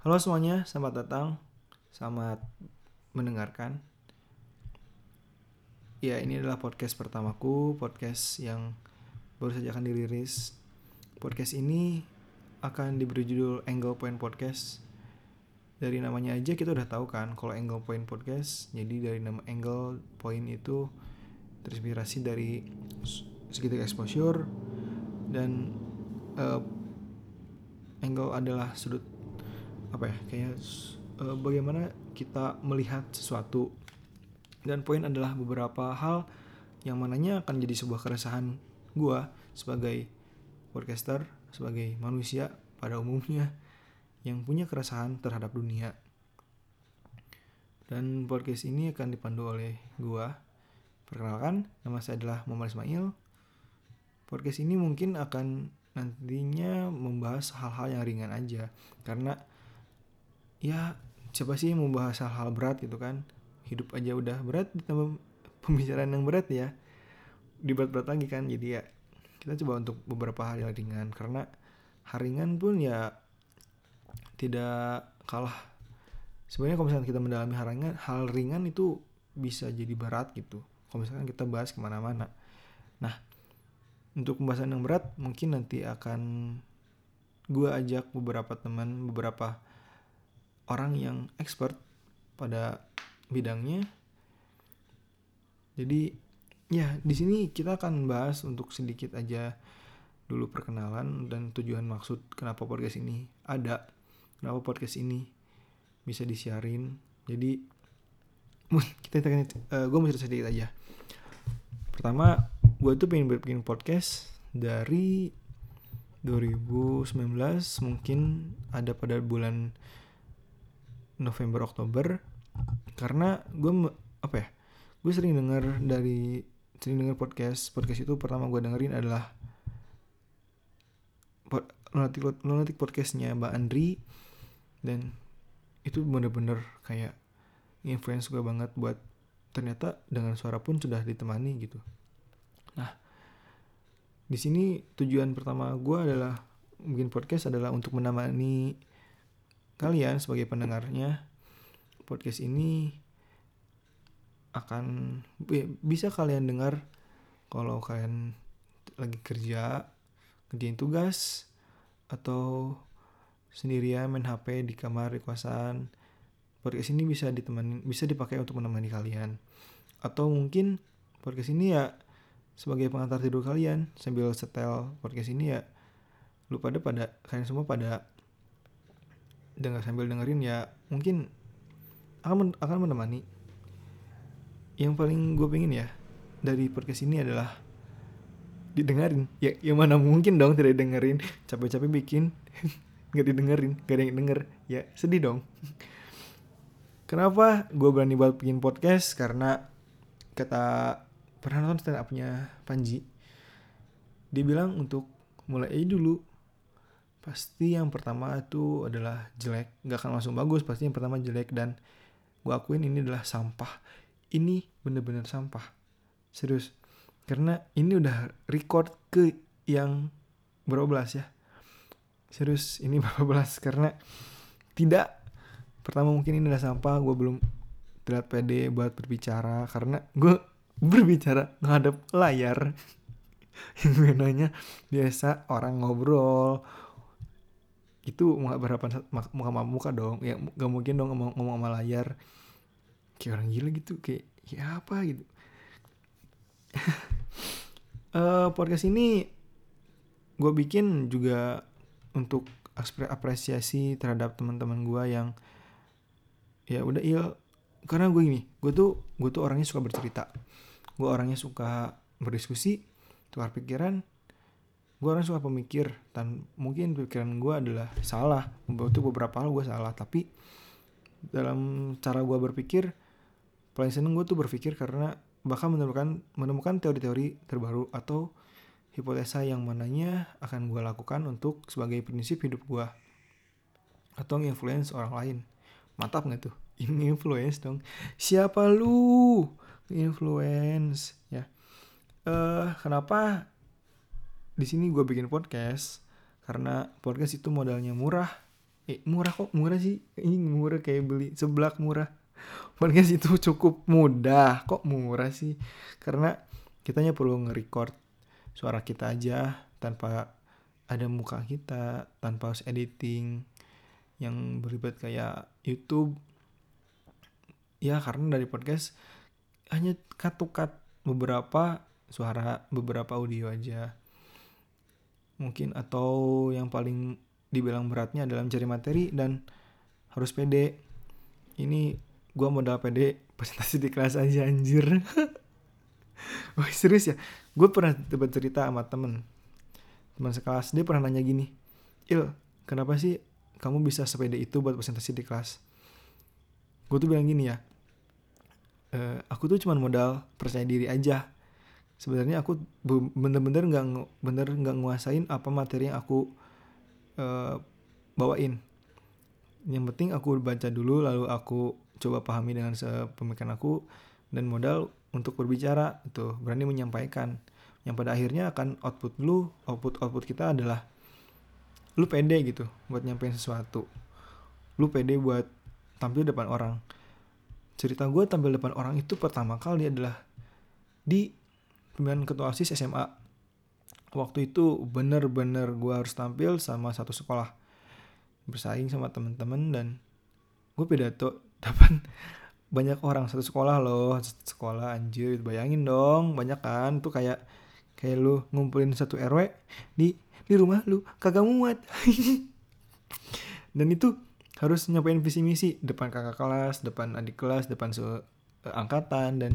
Halo semuanya, selamat datang, selamat mendengarkan. Ya, ini adalah podcast pertamaku, podcast yang baru saja akan dirilis. Podcast ini akan diberi judul Angle Point Podcast. Dari namanya aja kita udah tahu kan kalau Angle Point Podcast. Jadi dari nama Angle Point itu terinspirasi dari segitiga exposure dan uh, angle adalah sudut apa ya kayak uh, bagaimana kita melihat sesuatu. Dan poin adalah beberapa hal yang mananya akan jadi sebuah keresahan gua sebagai podcaster sebagai manusia pada umumnya yang punya keresahan terhadap dunia. Dan podcast ini akan dipandu oleh gua. Perkenalkan nama saya adalah Muhammad Ismail. Podcast ini mungkin akan nantinya membahas hal-hal yang ringan aja karena ya siapa sih yang membahas hal-hal berat gitu kan? Hidup aja udah berat ditambah pembicaraan yang berat ya. Di berat-berat lagi kan jadi ya kita coba untuk beberapa hal yang ringan. Karena hal ringan pun ya tidak kalah. Sebenarnya kalau misalkan kita mendalami hal ringan hal ringan itu bisa jadi berat gitu. Kalau misalkan kita bahas ke mana-mana. Nah untuk pembahasan yang berat mungkin nanti akan gue ajak beberapa teman beberapa orang yang expert pada bidangnya. Jadi ya di sini kita akan bahas untuk sedikit aja dulu perkenalan dan tujuan maksud kenapa podcast ini ada, kenapa podcast ini bisa disiarin. Jadi kita uh, eh, gue mau cerita sedikit aja. Pertama, gue tuh pengen bikin podcast dari 2019 mungkin ada pada bulan November Oktober karena gue apa ya gue sering dengar dari sering dengar podcast podcast itu pertama gue dengerin adalah lunatic lunatic podcastnya Mbak Andri dan itu bener-bener kayak influence gue banget buat ternyata dengan suara pun sudah ditemani gitu. Nah di sini tujuan pertama gue adalah mungkin podcast adalah untuk menemani kalian sebagai pendengarnya podcast ini akan bisa kalian dengar kalau kalian lagi kerja kerjain tugas atau sendirian main HP di kamar di kosan. Podcast ini bisa ditemani bisa dipakai untuk menemani kalian. Atau mungkin podcast ini ya sebagai pengantar tidur kalian sambil setel podcast ini ya lu pada pada kalian semua pada dengar sambil dengerin ya mungkin akan akan menemani. Yang paling gue pengen ya dari podcast ini adalah didengarin ya yang mana mungkin dong tidak dengerin capek-capek bikin nggak didengerin gak ada yang denger. Ya sedih dong. Kenapa gue berani buat bikin podcast? Karena kata pernah nonton stand upnya Panji dia bilang untuk mulai dulu pasti yang pertama itu adalah jelek. Nggak akan langsung bagus pasti yang pertama jelek. Dan gue akuin ini adalah sampah. Ini bener-bener sampah. Serius. Karena ini udah record ke yang berapa belas ya. Serius ini berapa belas karena tidak. Pertama mungkin ini adalah sampah. Gue belum terlihat pede buat berbicara. Karena gue berbicara ngadep layar. Yang biasa orang ngobrol itu nggak berhadapan muka sama muka dong. Ya gak mungkin dong ngomong, ngomong sama layar. Kayak orang gila gitu kayak ya apa gitu. Uh, podcast ini gue bikin juga untuk apresiasi terhadap teman-teman gue yang ya udah iya karena gue gini gue tuh gue tuh orangnya suka bercerita. Gue orangnya suka berdiskusi tukar pikiran gue orang suka pemikir dan mungkin pikiran gue adalah salah. Untuk beberapa hal gue salah tapi dalam cara gue berpikir paling seneng gue tuh berpikir karena bahkan menemukan menemukan teori-teori terbaru atau hipotesa yang mananya akan gue lakukan untuk sebagai prinsip hidup gue atau influence orang lain. Mantap nggak tuh? Influence dong. Siapa lu? Influence ya. Eh uh, kenapa di sini gue bikin podcast karena podcast itu modalnya murah. Eh, murah kok? Murah sih. Ini murah kayak beli seblak murah. Podcast itu cukup mudah. Kok murah sih? Karena kitanya perlu nge-record suara kita aja tanpa ada muka kita tanpa harus editing yang berlibat kayak YouTube. Ya karena dari podcast hanya cut beberapa suara beberapa audio aja mungkin atau yang paling dibilang beratnya adalah mencari materi dan harus pede. Ini gua modal pede presentasi di kelas aja anjir. Wah serius ya? Gue pernah dapat cerita sama temen. Teman sekelas dia pernah nanya gini Il kenapa sih kamu bisa sepede itu buat presentasi di kelas? Gue tuh bilang gini ya e, aku tuh cuma modal percaya diri aja sebenarnya aku bener-bener nggak bener nggak nguasain apa materi yang aku uh, bawain. Yang penting aku baca dulu lalu aku coba pahami dengan sepemikiran aku dan modal untuk berbicara itu berani menyampaikan. Yang pada akhirnya akan output lu output output kita adalah lu pede gitu buat nyampein sesuatu. Lu pede buat tampil depan orang. Cerita gue tampil depan orang itu pertama kali adalah di pemilihan ketua OSIS SMA. Waktu itu bener-bener gue harus tampil sama satu sekolah. Bersaing sama temen-temen dan gue pidato depan banyak orang satu sekolah loh satu sekolah anjir bayangin dong banyak kan tuh kayak kayak lu ngumpulin satu RW di di rumah lu kagak muat dan itu harus nyampein visi misi depan kakak kelas depan adik kelas depan seangkatan dan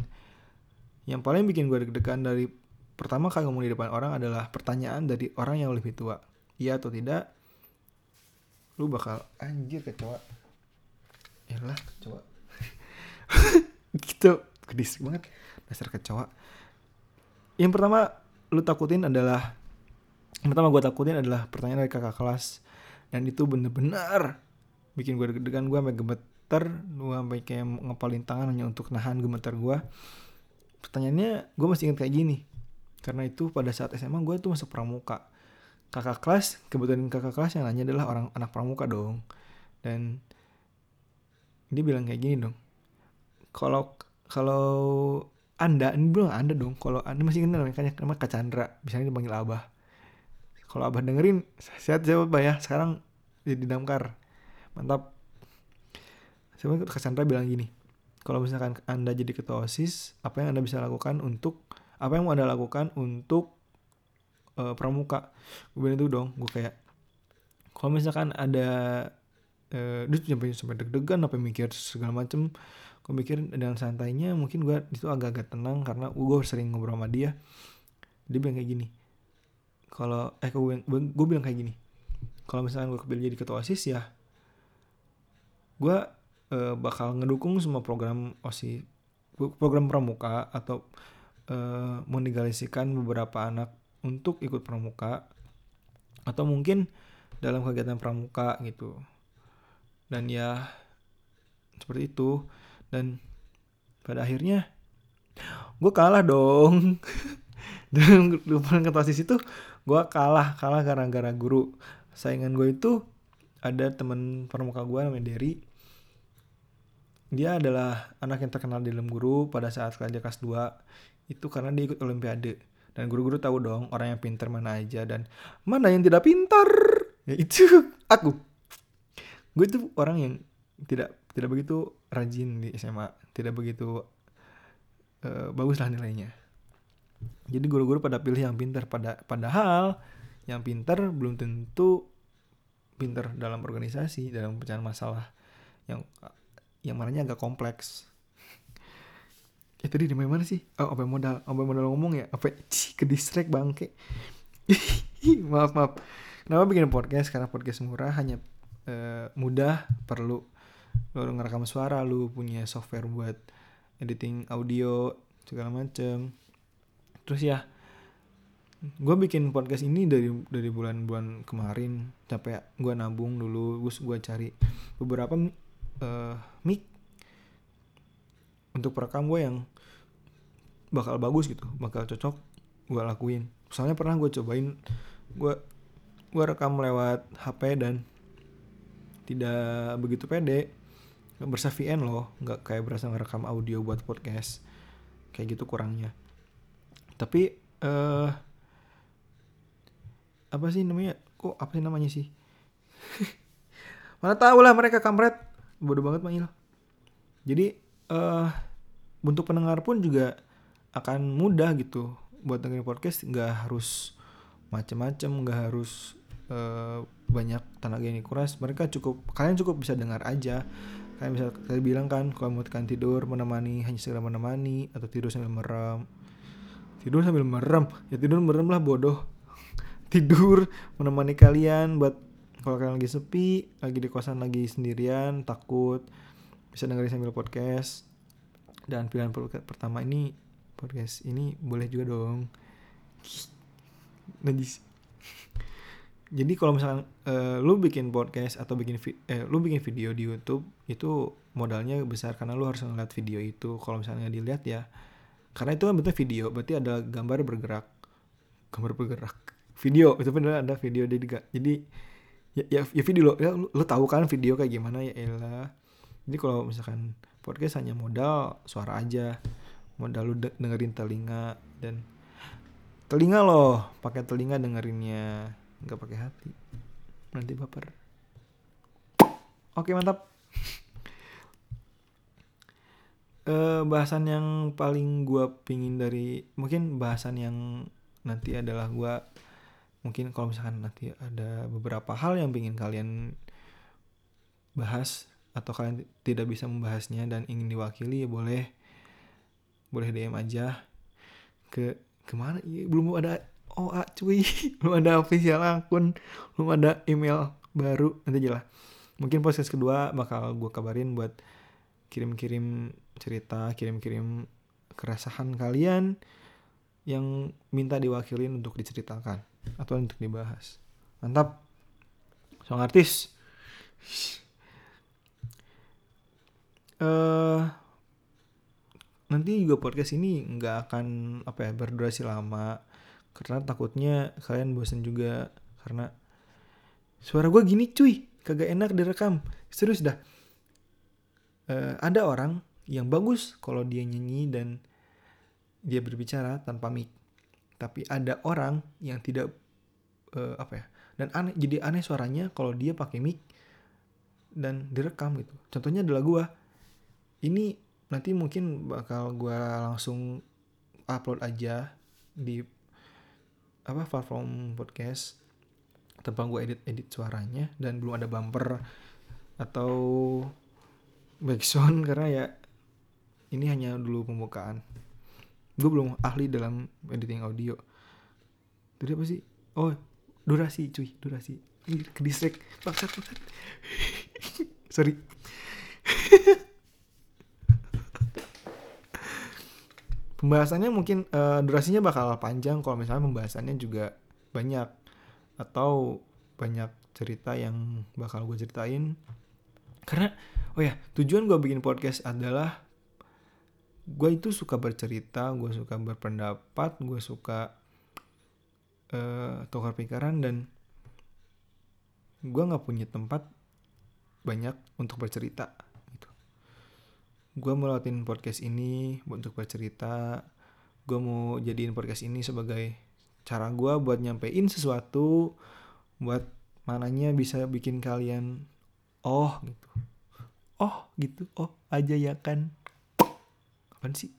yang paling bikin gue deg-degan dari pertama kali ngomong di depan orang adalah pertanyaan dari orang yang lebih tua. Iya atau tidak? Lu bakal anjir kecoa. Yalah kecoa. gitu kedis banget dasar kecoa. Yang pertama lu takutin adalah yang pertama gue takutin adalah pertanyaan dari kakak kelas dan itu bener-bener bikin gue deg-degan gue sampai gemeter gue sampai kayak ngepalin tangan hanya untuk nahan gemeter gue pertanyaannya gue masih ingat kayak gini. Karena itu pada saat SMA gue tuh masuk pramuka. Kakak kelas kebetulan kakak kelas yang nanya adalah orang anak pramuka dong. Dan dia bilang kayak gini dong. Kalau kalau anda ini bilang anda dong kalau anda masih kenal namanya nama Kak Chandra misalnya dipanggil abah. Kalau abah dengerin sehat jawab bah ya. Sekarang jadi damkar. Mantap. Saya Kak Chandra bilang gini kalau misalkan Anda jadi ketua OSIS, apa yang Anda bisa lakukan untuk apa yang mau Anda lakukan untuk uh, pramuka? Gue bilang itu dong, gue kayak kalau misalkan ada uh, dia sampai sampai deg-degan apa mikir segala macem gue mikir dengan santainya mungkin gue itu agak-agak tenang karena gue sering ngobrol sama dia dia bilang kayak gini kalau eh gue, gue bilang kayak gini kalau misalkan gue kepilih jadi ketua osis ya gue uh, bakal ngedukung semua program OSI program pramuka atau uh, menegalisasikan beberapa anak untuk ikut pramuka atau mungkin dalam kegiatan pramuka gitu. Dan ya seperti itu. Dan pada akhirnya gue kalah dong. Lupakan ketua itu gue kalah kalah gara-gara guru. Saingan gue itu ada teman pramuka gue namanya Derry dia adalah anak yang terkenal di dalam guru pada saat kerja kelas 2 itu karena dia ikut olimpiade. Dan guru-guru tahu dong orang yang pintar mana aja dan mana yang tidak pintar. Ya itu aku. Gue itu orang yang tidak tidak begitu rajin di SMA tidak begitu uh, bagus lah nilainya. Jadi guru-guru pada pilih yang pintar. Pada padahal yang pintar belum tentu pintar dalam organisasi dalam pecahan masalah yang yang mananya agak kompleks. Eh tadi di mana sih? Oh apa modal apa modal ngomong ya? Apa cih ke distract bangke. Maaf maaf. Kenapa bikin podcast? Karena podcast murah hanya uh, mudah perlu lu ngerekam suara lu punya software buat editing audio segala macem. Terus ya gue bikin podcast ini dari dari bulan-bulan kemarin. Capek gue nabung dulu gue gue cari beberapa uh, mic untuk perekam gue yang bakal bagus gitu bakal cocok gue lakuin. Soalnya pernah gue cobain gue gue rekam lewat HP dan tidak begitu pede. Nggak berasa VN loh nggak kayak berasa ngerekam audio buat podcast kayak gitu kurangnya. Tapi eh apa sih namanya? Kok apa sih namanya sih? Mana tahu lah mereka kamret bodoh banget manggil jadi eh untuk pendengar pun juga akan mudah gitu buat dengerin podcast. Nggak harus macem-macem nggak harus eh, banyak tenaga yang dikuras. Mereka cukup kalian cukup bisa dengar aja. Kalian bisa kalian bilang kan kalau mau tekan tidur menemani hanya segera menemani atau tidur sambil merem. Tidur sambil merem? Ya tidur merem lah bodoh. Tidur menemani kalian buat kalau kalian lagi sepi lagi di kosan lagi sendirian takut bisa dengerin sambil podcast. Dan pilihan podcast pertama ini podcast ini boleh juga dong. Najis jadi kalau misalkan eh, lu bikin podcast atau bikin eh, lu bikin video di YouTube itu modalnya besar karena lu harus ngeliat video itu. Kalau misalnya nggak dilihat ya karena itu kan bentuknya video berarti ada gambar bergerak. Gambar bergerak. Video itu benar ada video jadi jadi ya, ya, ya video lo ya, lu tahu kan video kayak gimana ya elah. Jadi kalau misalkan podcast hanya modal suara aja modal de- dengerin telinga dan telinga loh pakai telinga dengerinnya nggak pakai hati. Nanti baper. Oke mantap. Eh bahasan yang paling gua pingin dari mungkin bahasan yang nanti adalah gua mungkin kalau misalkan nanti ada beberapa hal yang pingin kalian bahas atau kalian tidak bisa membahasnya dan ingin diwakili ya boleh. Boleh DM aja. Ke ke mana? Iya, belum ada OA cuy. Belum ada official akun. Belum ada email baru. Nanti aja lah. Mungkin podcast kedua bakal gue kabarin buat kirim-kirim cerita kirim-kirim keresahan kalian yang minta diwakilin untuk diceritakan atau untuk dibahas. Mantap. Song artis. Eh nanti juga podcast ini nggak akan apa ya berdurasi lama. Karena takutnya kalian bosan juga. Karena suara gue gini cuy. Kagak enak direkam. Serius dah. Eh, ada orang yang bagus kalau dia nyanyi dan dia berbicara tanpa mic tapi ada orang yang tidak eh, apa ya dan aneh jadi aneh suaranya kalau dia pakai mic dan direkam gitu. Contohnya adalah gua ini nanti mungkin bakal gua langsung upload aja di apa platform podcast tanpa gue edit edit suaranya dan belum ada bumper atau backsound karena ya ini hanya dulu pembukaan gue belum ahli dalam editing audio. Tadi apa sih? Oh durasi cuy durasi. Ke distract. Bangsat bangsat. Sorry. Pembahasannya mungkin eh, durasinya bakal panjang kalau misalnya pembahasannya juga banyak. Atau banyak cerita yang bakal gue ceritain. Karena oh ya tujuan gue bikin podcast adalah gue itu suka bercerita gue suka berpendapat gue suka eh tukar pikiran dan gue nggak punya tempat banyak untuk bercerita gitu. Gue mau latihin podcast ini untuk bercerita gue mau jadiin podcast ini sebagai cara gue buat nyampein sesuatu buat mananya bisa bikin kalian oh gitu. Oh gitu. Oh aja ya kan apaan sih?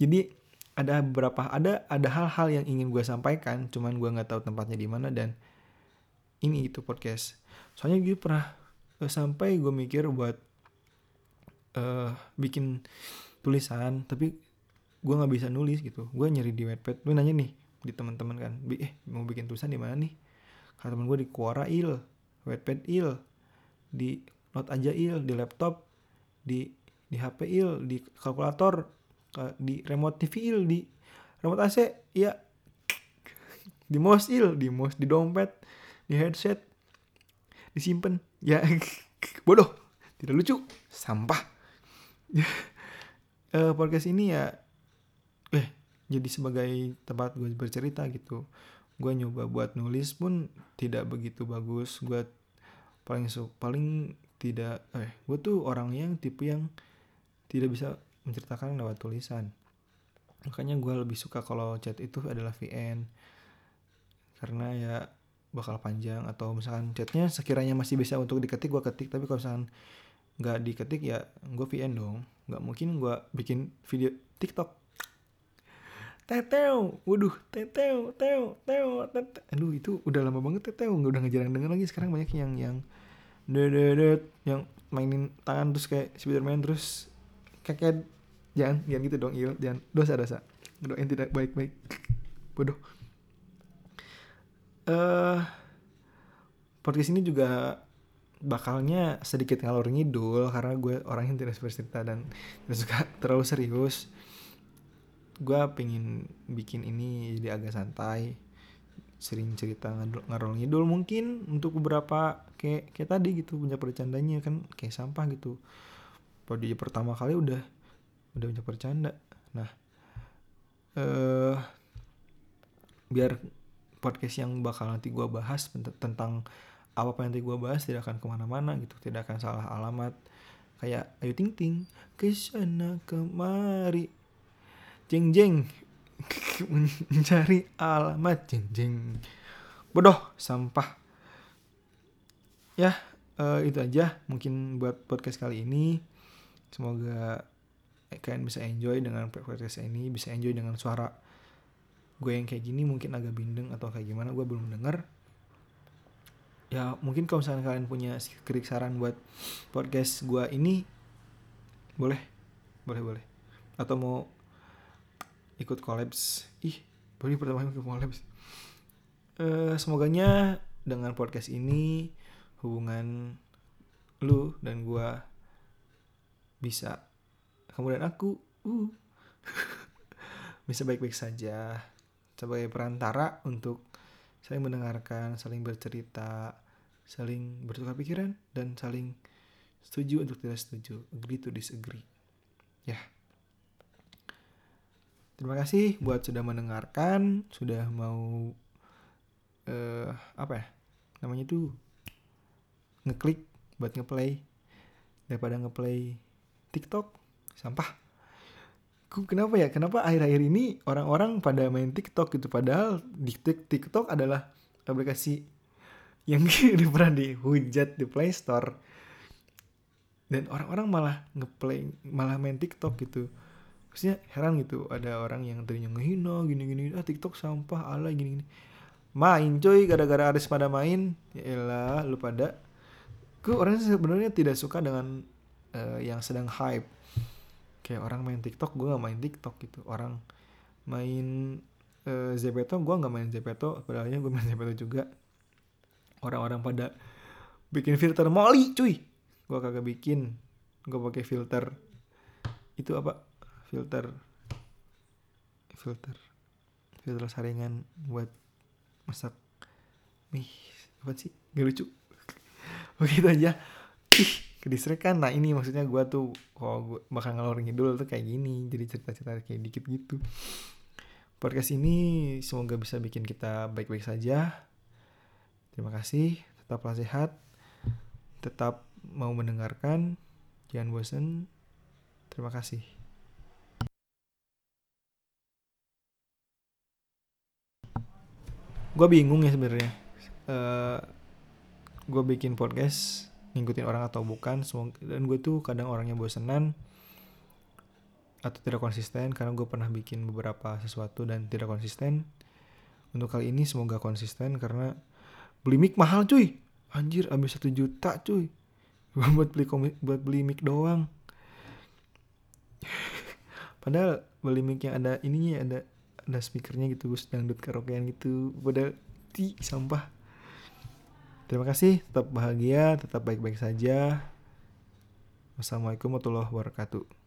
Jadi ada beberapa ada ada hal-hal yang ingin gue sampaikan cuman gue nggak tahu tempatnya di mana dan ini itu podcast. Soalnya gue pernah eh, sampai gue mikir buat eh bikin tulisan tapi gue nggak bisa nulis gitu. Gue nyari di Wattpad. Gue nanya nih di teman-teman kan "Bi, eh mau bikin tulisan di mana nih? Kata teman gue di Quora il Wattpad il di note aja il di laptop di di HP il di kalkulator di remote TV il di remote AC iya. Di mouse il di mouse di dompet di headset disimpan ya. Bodoh tidak lucu sampah. Eh podcast ini ya eh jadi sebagai tempat gue bercerita gitu. Gue nyoba buat nulis pun tidak begitu bagus. Gue paling su paling tidak eh gue tuh orang yang tipe yang tidak bisa menceritakan lewat tulisan. Makanya gue lebih suka kalau chat itu adalah VN karena ya bakal panjang atau misalkan chatnya sekiranya masih bisa untuk diketik gue ketik. Tapi kalau misalkan nggak diketik ya gue VN dong. Nggak mungkin gue bikin video TikTok. Teteo waduh teteo teo teo teteo aduh itu udah lama banget teteo nggak udah ngejarang denger lagi. Sekarang banyak yang yang dedet yang mainin tangan terus kayak Spiderman terus kayak jangan jangan gitu dong il jangan. Dosa dosa. Doain tidak baik baik bodoh. Eh uh, podcast ini juga bakalnya sedikit ngalor ngidul karena gue orang yang tidak cerita dan tidak suka terlalu serius. Gue pengen bikin ini jadi agak santai sering cerita ngalor ngidul. Mungkin untuk beberapa kayak kayak tadi gitu punya bercandanya kan kayak sampah gitu pada pertama kali udah udah banyak bercanda. Nah eh uh, biar podcast yang bakal nanti gue bahas tentang apa apa yang nanti gue bahas tidak akan ke mana-mana gitu tidak akan salah alamat. Kayak ayo ting ting ke sana kemari. Jeng jeng mencari alamat. Jeng jeng bodoh sampah. Ya uh, itu aja mungkin buat podcast kali ini semoga kalian bisa enjoy dengan podcast ini bisa enjoy dengan suara gue yang kayak gini mungkin agak bindeng atau kayak gimana gue belum denger. Ya mungkin kalau misalnya kalian punya kritik saran buat podcast gue ini boleh boleh boleh. Atau mau ikut collabs ih baru pertama kali ikut collabs uh, semoganya dengan podcast ini hubungan lu dan gue bisa kemudian aku uh bisa baik-baik saja sebagai perantara untuk saling mendengarkan, saling bercerita, saling bertukar pikiran, dan saling setuju untuk tidak setuju, agree to disagree. Ya. Terima kasih buat sudah mendengarkan, sudah mau uh, apa ya? Namanya itu ngeklik buat ngeplay daripada ngeplay TikTok. Sampah. Kenapa ya? Kenapa akhir-akhir ini orang-orang pada main TikTok gitu? Padahal di TikTok adalah aplikasi yang pernah dihujat di Play Store. Dan orang-orang malah ngeplay malah main TikTok gitu. Maksudnya heran gitu ada orang yang tadinya ngehina gini-gini ah TikTok sampah ala gini-gini. Main coy gara-gara ada pada main. Ya elah lu pada. Gue orangnya sebenarnya tidak suka dengan uh, yang sedang hype. Kayak orang main TikTok gue gak main TikTok gitu. Orang main uh, Zepeto gue gak main Zepeto. Padahalnya gue main Zepeto juga. Orang-orang pada bikin filter Molly cuy. Gue kagak bikin. Gue pakai filter itu apa? Filter filter filter saringan buat masak mie. Apa sih? Gak lucu. Begitu aja ke kan nah ini maksudnya gue tuh kalau gue bakal ngalor ngidul tuh kayak gini jadi cerita-cerita kayak dikit gitu. Podcast ini semoga bisa bikin kita baik-baik saja. Terima kasih tetaplah sehat tetap mau mendengarkan jangan bosan terima kasih. Gue bingung ya sebenarnya. Uh, gue bikin podcast ngikutin orang atau bukan dan gue tuh kadang orangnya bosenan atau tidak konsisten karena gue pernah bikin beberapa sesuatu dan tidak konsisten. Untuk kali ini semoga konsisten karena beli mic mahal cuy. Anjir habis satu juta cuy. Buat beli komik buat beli mic doang. Padahal beli mic yang ada ininya ada ada speakernya gitu gus dangdut karaokean gitu. Padahal ti sampah Terima kasih, tetap bahagia, tetap baik-baik saja. Wassalamualaikum warahmatullahi wabarakatuh.